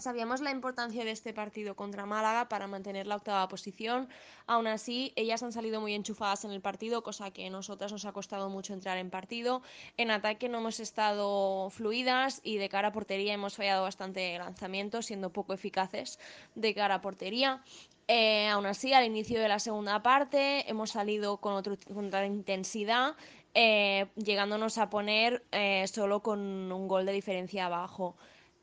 Sabíamos la importancia de este partido contra Málaga para mantener la octava posición. Aún así, ellas han salido muy enchufadas en el partido, cosa que a nosotras nos ha costado mucho entrar en partido. En ataque no hemos estado fluidas y de cara a portería hemos fallado bastante lanzamientos, siendo poco eficaces de cara a portería. Eh, aún así, al inicio de la segunda parte hemos salido con, otra intensidad, eh, llegándonos a poner eh, solo con un gol de diferencia abajo.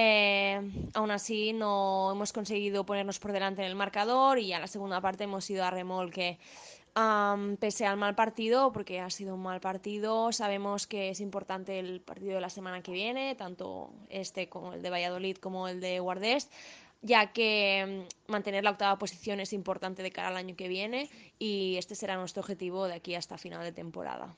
Eh, aún así no hemos conseguido ponernos por delante en el marcador y a la segunda parte hemos ido a remolque. pese al mal partido, porque ha sido un mal partido, sabemos que es importante el partido de la semana que viene, tanto este como el de Valladolid como el de Guardés, ya que mm, mantener la octava posición es importante de cara al año que viene y este será nuestro objetivo de aquí hasta final de temporada.